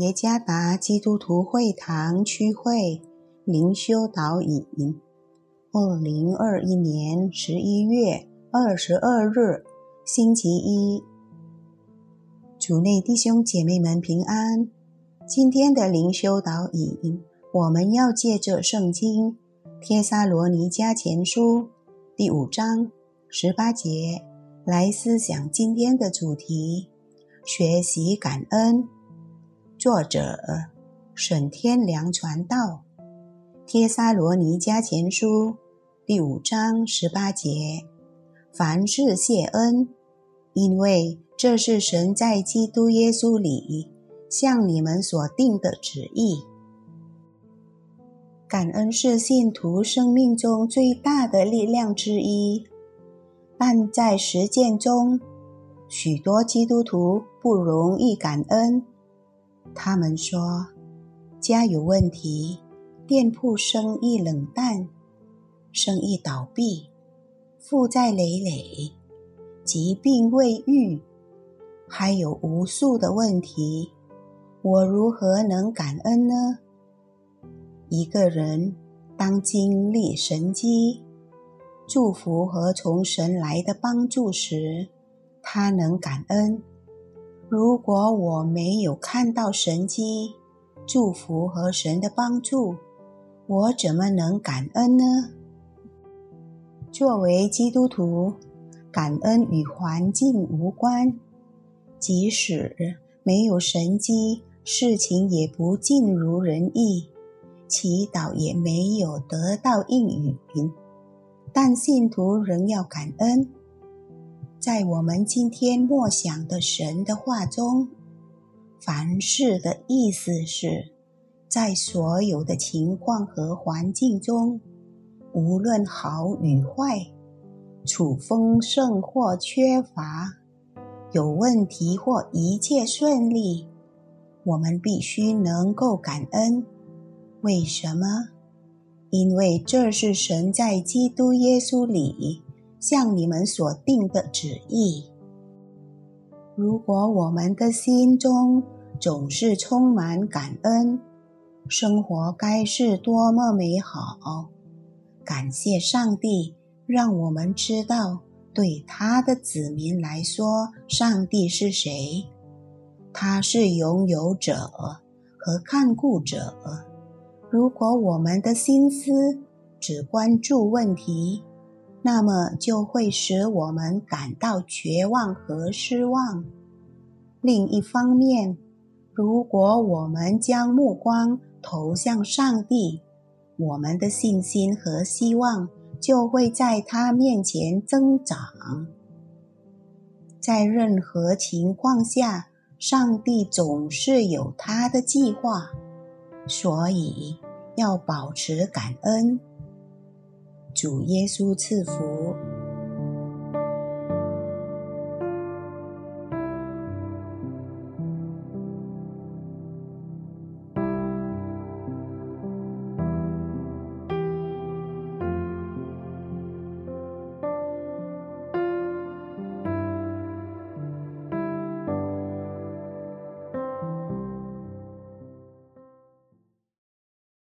耶加达基督徒会堂区会灵修导引，二零二一年十一月二十二日，星期一，主内弟兄姐妹们平安。今天的灵修导引，我们要借着圣经《帖撒罗尼迦前书》第五章十八节来思想今天的主题：学习感恩。作者沈天良传道，《帖撒罗尼迦前书》第五章十八节：凡事谢恩，因为这是神在基督耶稣里向你们所定的旨意。感恩是信徒生命中最大的力量之一，但在实践中，许多基督徒不容易感恩。他们说，家有问题，店铺生意冷淡，生意倒闭，负债累累，疾病未愈，还有无数的问题。我如何能感恩呢？一个人当经历神机祝福和从神来的帮助时，他能感恩。如果我没有看到神迹、祝福和神的帮助，我怎么能感恩呢？作为基督徒，感恩与环境无关。即使没有神迹，事情也不尽如人意，祈祷也没有得到应允，但信徒仍要感恩。在我们今天默想的神的话中，凡事的意思是，在所有的情况和环境中，无论好与坏，处丰盛或缺乏，有问题或一切顺利，我们必须能够感恩。为什么？因为这是神在基督耶稣里。向你们所定的旨意。如果我们的心中总是充满感恩，生活该是多么美好！感谢上帝，让我们知道，对他的子民来说，上帝是谁？他是拥有者和看顾者。如果我们的心思只关注问题，那么就会使我们感到绝望和失望。另一方面，如果我们将目光投向上帝，我们的信心和希望就会在他面前增长。在任何情况下，上帝总是有他的计划，所以要保持感恩。主耶稣赐福。